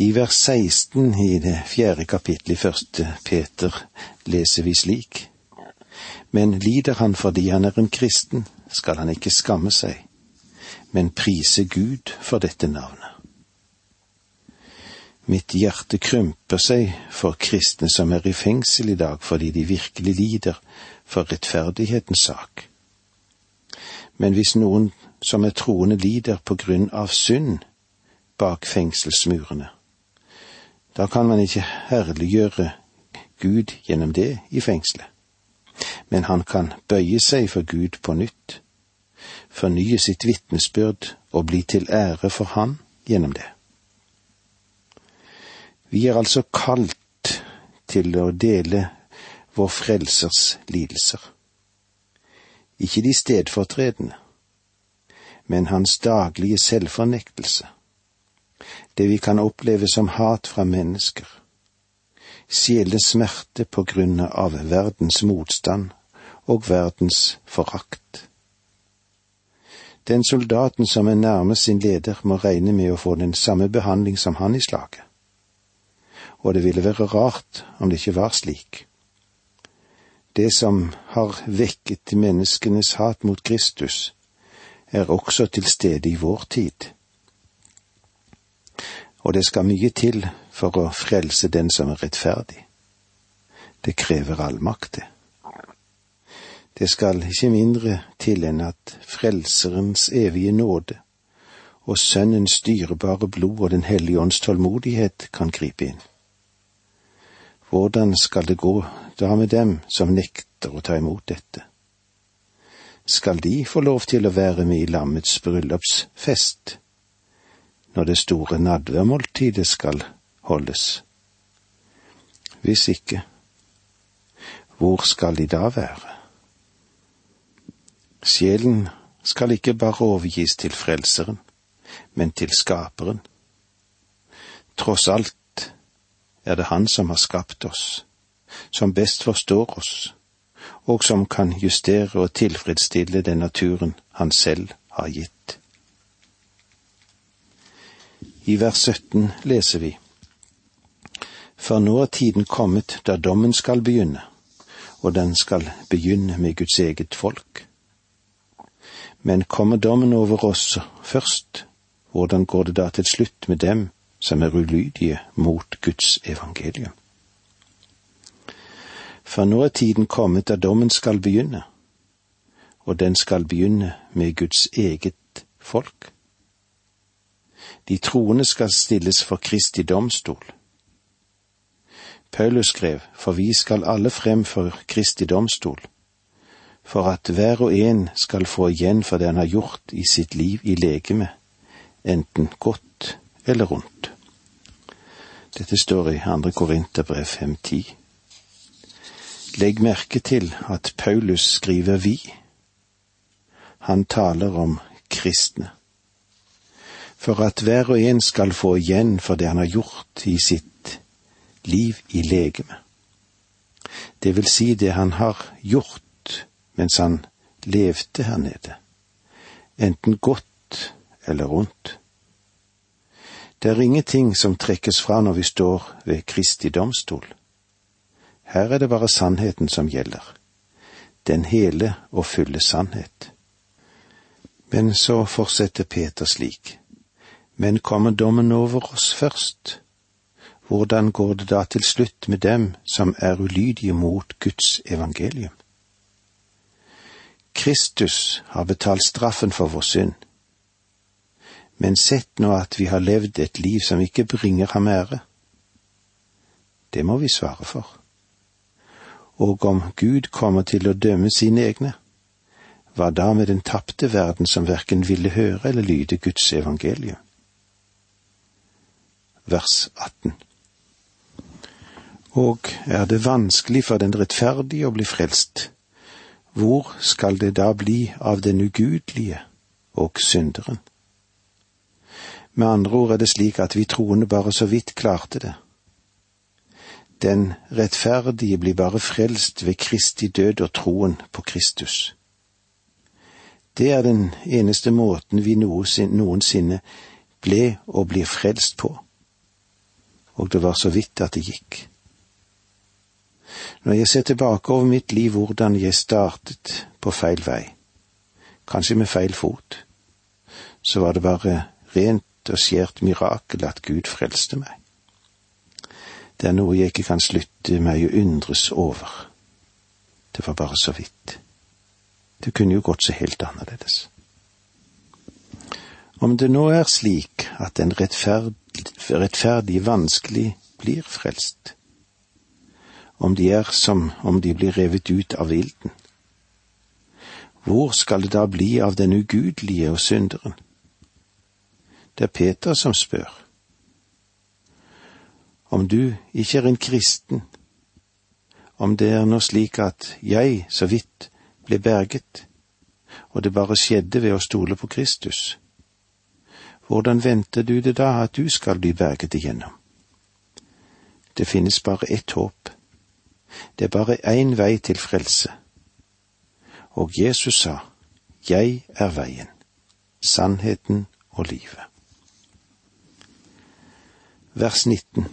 I vers 16 i det fjerde kapittelet i første Peter leser vi slik. Men lider han fordi han er en kristen, skal han ikke skamme seg, men prise Gud for dette navnet. Mitt hjerte krymper seg for kristne som er i fengsel i dag fordi de virkelig lider for rettferdighetens sak. Men hvis noen som er troende lider på grunn av synd bak fengselsmurene, da kan man ikke herliggjøre Gud gjennom det i fengselet. Men han kan bøye seg for Gud på nytt, fornye sitt vitnesbyrd og bli til ære for Han gjennom det. Vi er altså kalt til å dele vår Frelsers lidelser. Ikke de stedfortredende, men hans daglige selvfornektelse. Det vi kan oppleve som hat fra mennesker. sjelesmerte på grunn av verdens motstand og verdens forakt. Den soldaten som er nærmest sin leder, må regne med å få den samme behandling som han i slaget. Og det ville være rart om det ikke var slik. Det som har vekket menneskenes hat mot Kristus, er også til stede i vår tid. Og det skal mye til for å frelse den som er rettferdig. Det krever allmakt, det. Det skal ikke mindre til enn at Frelserens evige nåde og Sønnens dyrebare blod og Den hellige ånds tålmodighet kan gripe inn. Hvordan skal det gå da med dem som nekter å ta imot dette? Skal de få lov til å være med i lammets bryllupsfest når det store nadværmåltidet skal holdes? Hvis ikke, hvor skal de da være? Sjelen skal ikke bare overgis til Frelseren, men til Skaperen. Tross alt er det Han som har skapt oss, som best forstår oss, og som kan justere og tilfredsstille den naturen Han selv har gitt. I vers 17 leser vi For nå er tiden kommet da dommen skal begynne, og den skal begynne med Guds eget folk. Men kommer dommen over oss først, hvordan går det da til slutt med dem som er ulydige mot Guds evangelium. For nå er tiden kommet da dommen skal begynne, og den skal begynne med Guds eget folk. De troende skal stilles for Kristi domstol. Paulus skrev, for vi skal alle frem for Kristi domstol, for at hver og en skal få igjen for det han har gjort i sitt liv i legeme, enten godt eller rundt. Dette står i andre Korinterbrev 5.10. Legg merke til at Paulus skriver vi. Han taler om kristne. For at hver og en skal få igjen for det han har gjort i sitt liv i legeme. Det vil si det han har gjort mens han levde her nede, enten godt eller ondt. Det er ingenting som trekkes fra når vi står ved Kristi domstol. Her er det bare sannheten som gjelder, den hele og fulle sannhet. Men så fortsetter Peter slik, men kommer dommen over oss først? Hvordan går det da til slutt med dem som er ulydige mot Guds evangelium? Kristus har betalt straffen for vår synd men sett nå at vi har levd et liv som ikke bringer ham ære. Det må vi svare for. Og om Gud kommer til å dømme sine egne, hva da med den tapte verden som verken ville høre eller lyde Guds evangelium? Vers 18 Og er det vanskelig for den rettferdige å bli frelst, hvor skal det da bli av den ugudelige og synderen? Med andre ord er det slik at vi troende bare så vidt klarte det. Den rettferdige blir bare frelst ved Kristi død og troen på Kristus. Det er den eneste måten vi noensinne ble og blir frelst på. Og det var så vidt at det gikk. Når jeg ser tilbake over mitt liv, hvordan jeg startet på feil vei, kanskje med feil fot, så var det bare rent og skjært mirakel at Gud frelste meg. Det er noe jeg ikke kan slutte meg å undres over. Det var bare så vidt. Det kunne jo gått så helt annerledes. Om det nå er slik at en rettferdig, rettferdig vanskelig blir frelst, om de er som om de blir revet ut av ilden, hvor skal det da bli av den ugudelige og synderen? Det er Peter som spør. Om du ikke er en kristen, om det er nå slik at jeg så vidt ble berget, og det bare skjedde ved å stole på Kristus, hvordan venter du det da at du skal bli berget igjennom? Det finnes bare ett håp. Det er bare én vei til frelse. Og Jesus sa, Jeg er veien, sannheten og livet. Vers 19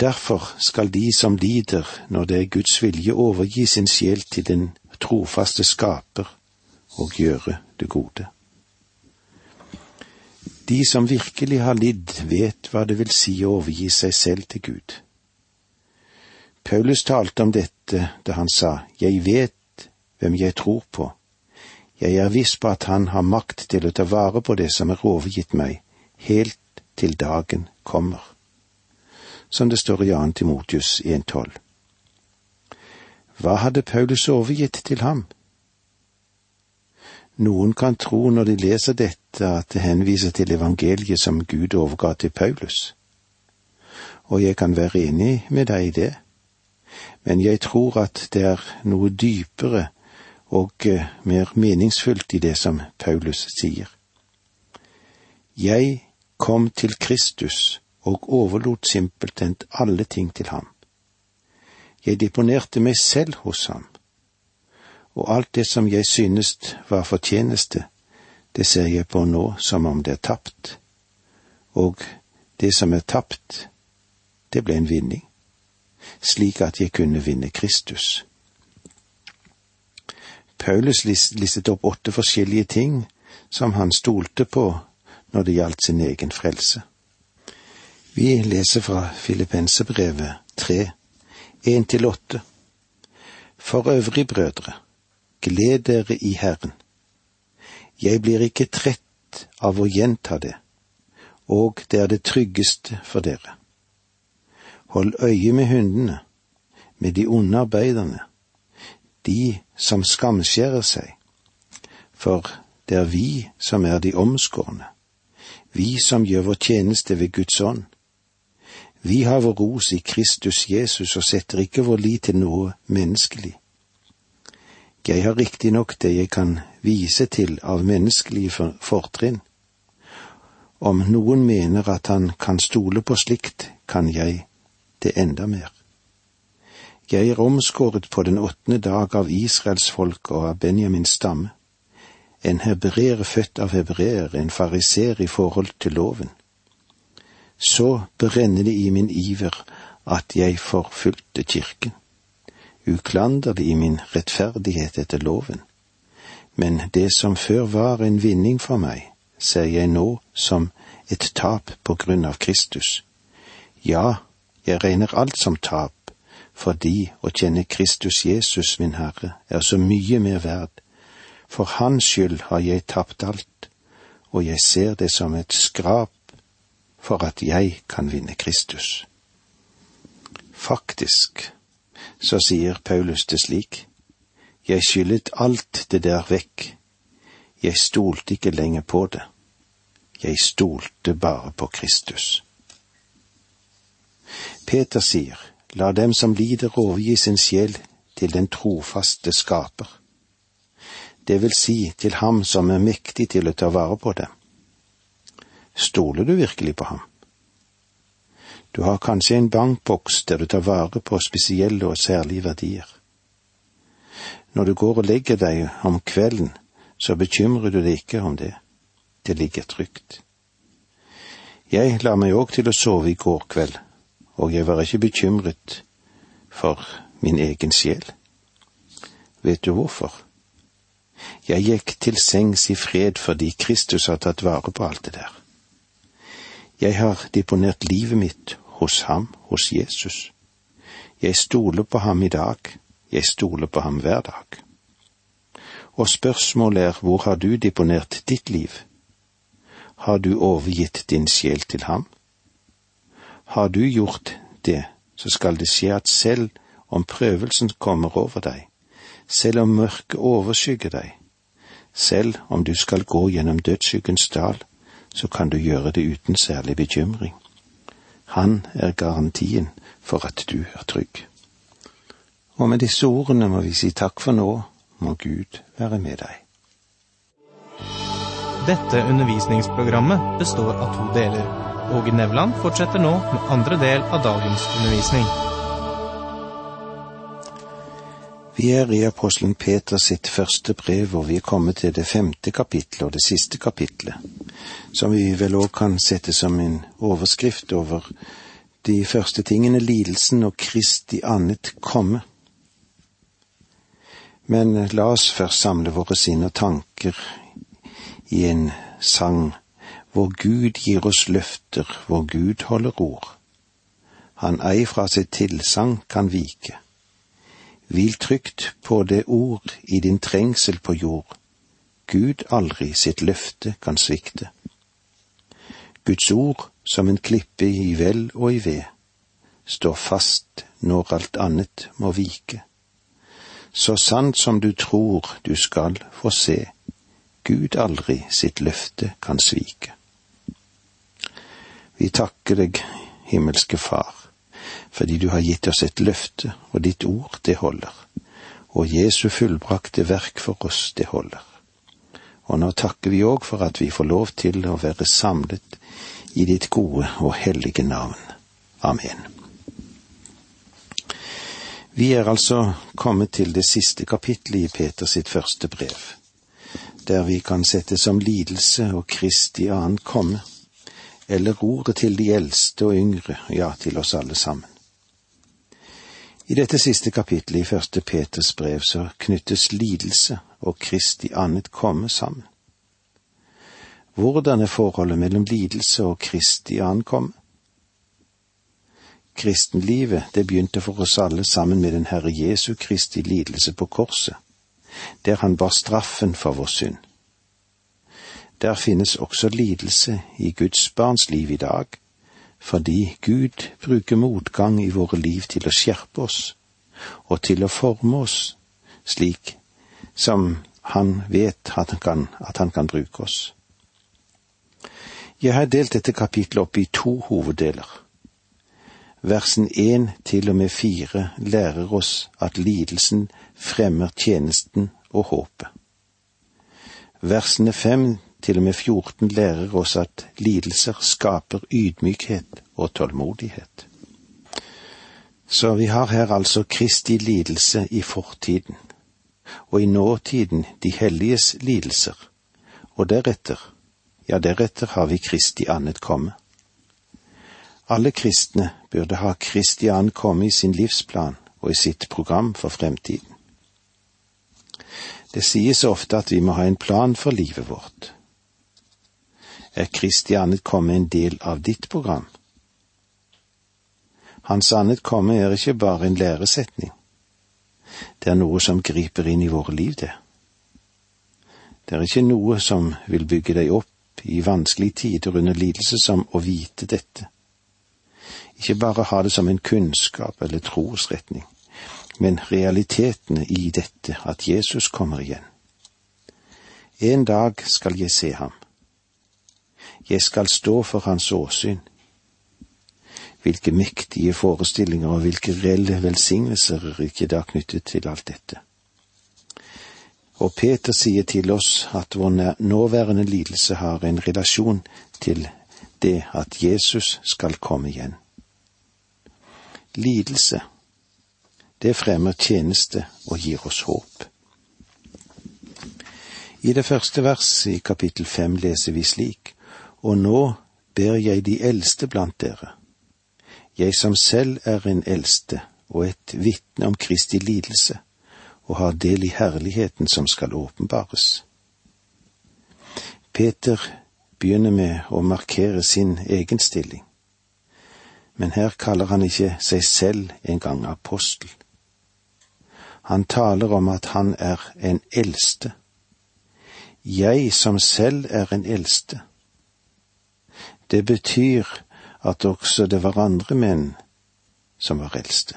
Derfor skal de som lider når det er Guds vilje, overgi sin sjel til den trofaste skaper og gjøre det gode. De som virkelig har lidd, vet hva det vil si å overgi seg selv til Gud. Paulus talte om dette da han sa, Jeg vet hvem jeg tror på. Jeg er viss på at han har makt til å ta vare på det som er overgitt meg, helt til dagen kommer. Som det står i 2. Timotius 1,12. Hva hadde Paulus overgitt til ham? Noen kan tro når de leser dette at det henviser til evangeliet som Gud overga til Paulus. Og jeg kan være enig med deg i det, men jeg tror at det er noe dypere og eh, mer meningsfullt i det som Paulus sier. Jeg kom til Kristus og overlot simpelthen alle ting til ham. Jeg deponerte meg selv hos ham og alt det som jeg synes var fortjeneste, det ser jeg på nå som om det er tapt, og det som er tapt, det ble en vinning, slik at jeg kunne vinne Kristus. Paulus listet opp åtte forskjellige ting som han stolte på når det gjaldt sin egen frelse. Vi leser fra Filippensebrevet tre, én til åtte. For øvrig, brødre, gled dere i Herren. Jeg blir ikke trett av å gjenta det, og det er det tryggeste for dere. Hold øye med hundene, med de onde arbeiderne, de som skamskjærer seg, for det er vi som er de omskårne, vi som gjør vår tjeneste ved Guds ånd. Vi har vår ros i Kristus Jesus og setter ikke vår lit til noe menneskelig. Jeg har riktignok det jeg kan vise til av menneskelige fortrinn. Om noen mener at han kan stole på slikt, kan jeg det enda mer. Jeg er omskåret på den åttende dag av Israels folk og av Benjamins stamme. En hebreer født av hebreer, en fariser i forhold til loven. Så brenner det i min iver at jeg forfulgte kirken uklanderlig i min rettferdighet etter loven, men det som før var en vinning for meg, ser jeg nå som et tap på grunn av Kristus. Ja, jeg regner alt som tap, fordi å kjenne Kristus Jesus, min Herre, er så mye mer verd. For Hans skyld har jeg tapt alt, og jeg ser det som et skrap for at jeg kan vinne Kristus. Faktisk så sier Paulus det slik, Jeg skyllet alt det der vekk, jeg stolte ikke lenger på det, jeg stolte bare på Kristus. Peter sier, La dem som lider overgi sin sjel til den trofaste skaper. Det vil si til ham som er mektig til å ta vare på dem. Stoler du virkelig på ham? Du har kanskje en bankboks der du tar vare på spesielle og særlige verdier. Når du går og legger deg om kvelden, så bekymrer du deg ikke om det. Det ligger trygt. Jeg la meg òg til å sove i går kveld, og jeg var ikke bekymret for min egen sjel. Vet du hvorfor? Jeg gikk til sengs i fred fordi Kristus har tatt vare på alt det der. Jeg har deponert livet mitt hos ham, hos Jesus. Jeg stoler på ham i dag, jeg stoler på ham hver dag. Og spørsmålet er hvor har du deponert ditt liv? Har du overgitt din sjel til ham? Har du gjort det, så skal det skje at selv om prøvelsen kommer over deg, selv om mørket overskygger deg, selv om du skal gå gjennom dødsskyggens dal, så kan du gjøre det uten særlig bekymring. Han er garantien for at du er trygg. Og med disse ordene må vi si takk for nå, må Gud være med deg. Dette undervisningsprogrammet består av to deler. Åge Nevland fortsetter nå med andre del av dagens undervisning. Vi er i apostelen Peter sitt første brev, og vi er kommet til det femte kapittelet og det siste kapittelet, som vi vel òg kan sette som en overskrift over de første tingene, lidelsen og Kristi annet komme. Men la oss først samle våre sinn og tanker i en sang hvor Gud gir oss løfter, hvor Gud holder ord. Han ei fra sitt tilsagn kan vike. Hvil trygt på det ord i din trengsel på jord. Gud aldri sitt løfte kan svikte. Guds ord som en klippe i vel og i ved, står fast når alt annet må vike. Så sant som du tror du skal få se, Gud aldri sitt løfte kan svike. Vi takker deg, himmelske Far, fordi du har gitt oss et løfte, og ditt ord, det holder. Og Jesu fullbrakte verk for oss, det holder. Og nå takker vi òg for at vi får lov til å være samlet i ditt gode og hellige navn. Amen. Vi er altså kommet til det siste kapitlet i Peters sitt første brev, der vi kan sette som lidelse og Kristi annen komme, eller ordet til de eldste og yngre, ja, til oss alle sammen. I dette siste kapittelet i første Peters brev så knyttes lidelse og Kristi annet komme sammen. Hvordan er forholdet mellom lidelse og Kristi ankomme? Kristenlivet, det begynte for oss alle sammen med den Herre Jesu Kristi lidelse på korset, der han bar straffen for vår synd. Der finnes også lidelse i Guds barns liv i dag, fordi Gud bruker motgang i våre liv til å skjerpe oss og til å forme oss slik som han vet at han kan, at han kan bruke oss. Jeg har delt dette kapitlet opp i to hoveddeler. Versen én til og med fire lærer oss at lidelsen fremmer tjenesten og håpet. Versene fem til og med 14 lærer oss at lidelser skaper ydmykhet og tålmodighet. Så vi har her altså Kristi lidelse i fortiden, og i nåtiden de helliges lidelser, og deretter, ja, deretter har vi Kristi annet komme. Alle kristne burde ha Kristi annet komme i sin livsplan og i sitt program for fremtiden. Det sies ofte at vi må ha en plan for livet vårt er Kristi annet komme en del av ditt program. Hans annet komme er ikke bare en læresetning. Det er noe som griper inn i våre liv, det. Det er ikke noe som vil bygge deg opp i vanskelige tider under lidelse som å vite dette. Ikke bare ha det som en kunnskap eller trosretning, men realitetene i dette at Jesus kommer igjen. En dag skal jeg se ham jeg skal stå for hans åsyn. Hvilke mektige forestillinger og hvilke reelle velsignelser er ikke da knyttet til alt dette? Og Peter sier til oss at vår nåværende lidelse har en relasjon til det at Jesus skal komme igjen. Lidelse, det fremmer tjeneste og gir oss håp. I det første verset i kapittel fem leser vi slik:" Og nå ber jeg de eldste blant dere, jeg som selv er en eldste og et vitne om Kristi lidelse, og har del i herligheten som skal åpenbares. Peter begynner med å markere sin egen stilling, men her kaller han ikke seg selv engang apostel. Han taler om at han er en eldste. Jeg som selv er en eldste. Det betyr at også det var andre menn som var eldste.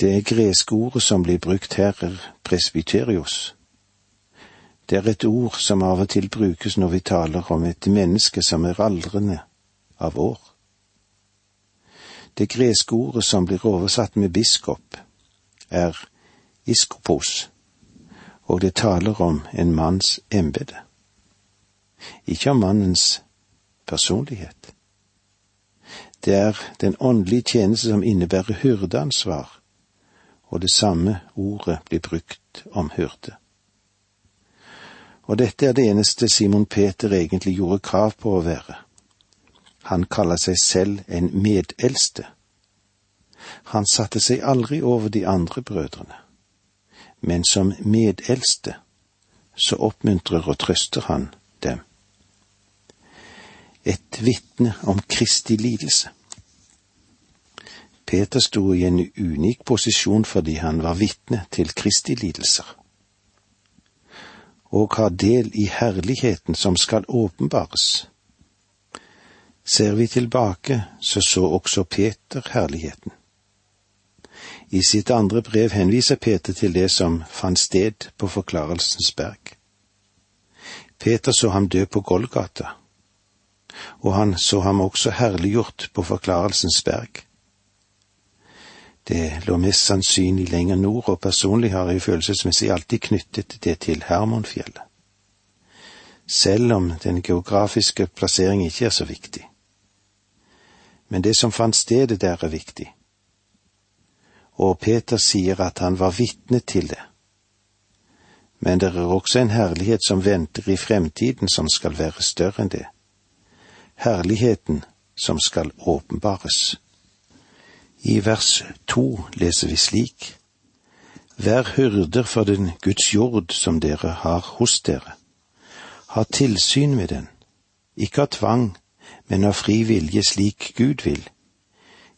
Det greske ordet som blir brukt her, er presbyterios. Det er et ord som av og til brukes når vi taler om et menneske som er aldrende av år. Det greske ordet som blir oversatt med biskop, er iskopos, og det taler om en manns embete. Ikke om mannens personlighet. Det er den åndelige tjeneste som innebærer hyrdeansvar, og det samme ordet blir brukt om hyrde. Og dette er det eneste Simon Peter egentlig gjorde krav på å være. Han kaller seg selv en medeldste. Han satte seg aldri over de andre brødrene, men som medeldste så oppmuntrer og trøster han dem et vitne om Kristi lidelse. Peter sto i en unik posisjon fordi han var vitne til Kristi lidelser, og har del i herligheten som skal åpenbares. Ser vi tilbake, så så også Peter herligheten. I sitt andre brev henviser Peter til det som fant sted på Forklarelsens berg. Peter så ham dø på Golgata og han så ham også herliggjort på Forklarelsens berg. Det lå mest sannsynlig lenger nord, og personlig har jeg følelsesmessig alltid knyttet det til Hermonfjellet. Selv om den geografiske plassering ikke er så viktig. Men det som fant stedet der, er viktig. Og Peter sier at han var vitne til det. Men det er også en herlighet som venter i fremtiden som skal være større enn det herligheten som skal åpenbares. I vers to leser vi slik. Vær hyrder for den Guds jord som dere har hos dere. Ha tilsyn med den, ikke av tvang, men av fri vilje slik Gud vil.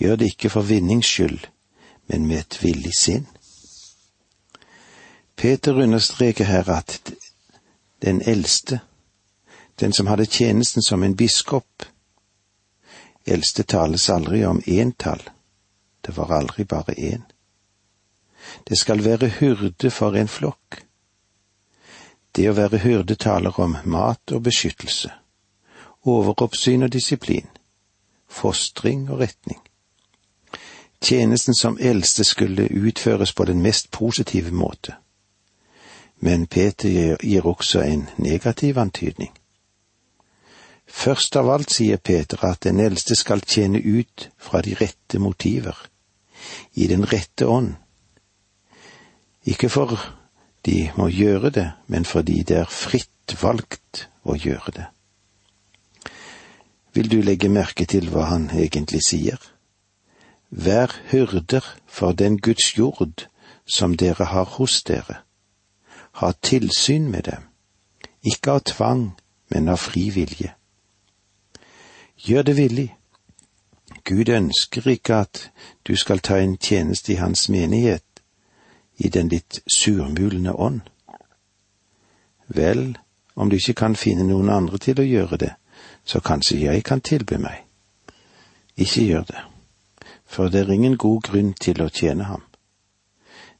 Gjør det ikke for vinnings skyld, men med et villig sinn. Peter understreker her at den eldste den som hadde tjenesten som en biskop. Eldste tales aldri om entall, det var aldri bare én. Det skal være hyrde for en flokk. Det å være hyrde taler om mat og beskyttelse, overoppsyn og disiplin, fostring og retning. Tjenesten som eldste skulle utføres på den mest positive måte. Men Peter gir også en negativ antydning. Først av alt sier Peter at den eldste skal tjene ut fra de rette motiver, i den rette ånd. Ikke for de må gjøre det, men fordi det er fritt valgt å gjøre det. Vil du legge merke til hva han egentlig sier? Vær hyrder for den Guds jord som dere har hos dere. Ha tilsyn med dem, ikke av tvang, men av fri vilje. Gjør det villig. Gud ønsker ikke at du skal ta en tjeneste i Hans menighet i den litt surmulende ånd. Vel, om du ikke kan finne noen andre til å gjøre det, så kanskje jeg kan tilby meg. Ikke gjør det, for det er ingen god grunn til å tjene ham.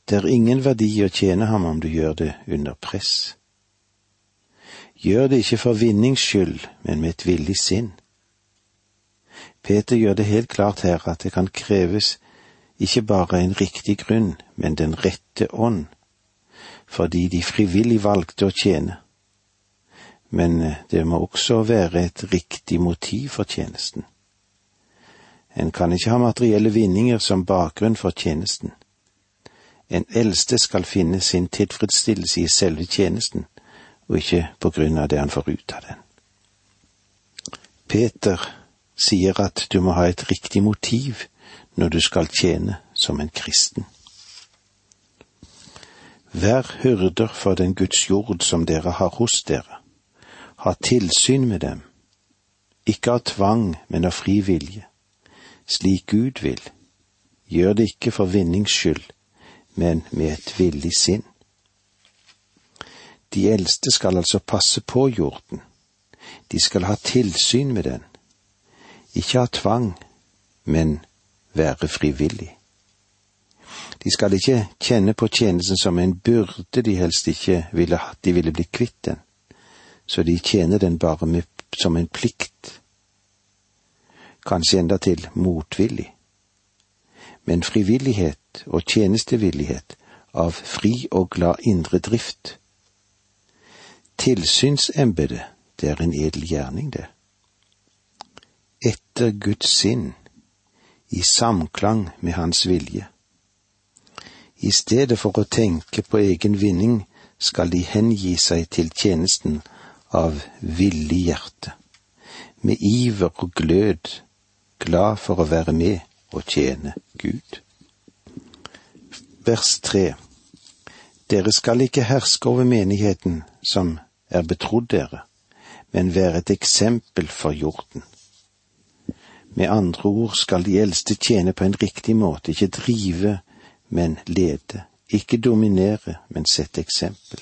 Det er ingen verdi å tjene ham om du gjør det under press. Gjør det ikke for vinnings skyld, men med et villig sinn. Peter gjør det helt klart her at det kan kreves ikke bare en riktig grunn, men den rette ånd, fordi de frivillig valgte å tjene. Men eh, det må også være et riktig motiv for tjenesten. En kan ikke ha materielle vinninger som bakgrunn for tjenesten. En eldste skal finne sin tilfredsstillelse i selve tjenesten, og ikke på grunn av det han får ut av den. Peter sier at du må ha et riktig motiv når du skal tjene som en kristen. Vær hyrder for den Guds jord som dere har hos dere. Ha tilsyn med dem, ikke av tvang, men av fri vilje, slik Gud vil. Gjør det ikke for vinnings skyld, men med et villig sinn. De eldste skal altså passe på jorden. De skal ha tilsyn med den. Ikke ha tvang, men være frivillig. De skal ikke kjenne på tjenesten som en byrde de helst ikke ville hatt, de ville bli kvitt den, så de tjener den bare med, som en plikt, kanskje enda til motvillig. Men frivillighet og tjenestevillighet av fri og glad indre drift. Tilsynsembetet, det er en edel gjerning, det. Etter Guds sinn, i samklang med Hans vilje. I stedet for å tenke på egen vinning skal de hengi seg til tjenesten av villig hjerte, med iver og glød, glad for å være med og tjene Gud. Vers tre Dere skal ikke herske over menigheten som er betrodd dere, men være et eksempel for jorden. Med andre ord skal de eldste tjene på en riktig måte, ikke drive men lede, ikke dominere, men sette eksempel.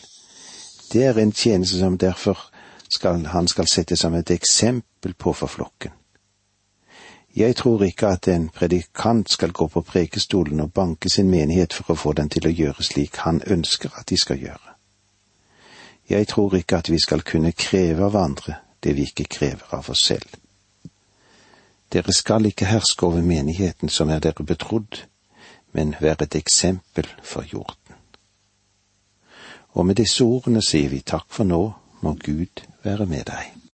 Det er en tjeneste som derfor skal, han skal sette som et eksempel på for flokken. Jeg tror ikke at en predikant skal gå på prekestolen og banke sin menighet for å få den til å gjøre slik han ønsker at de skal gjøre. Jeg tror ikke at vi skal kunne kreve av andre det vi ikke krever av oss selv. Dere skal ikke herske over menigheten som er dere betrodd, men være et eksempel for jorden. Og med disse ordene sier vi takk for nå, må Gud være med deg.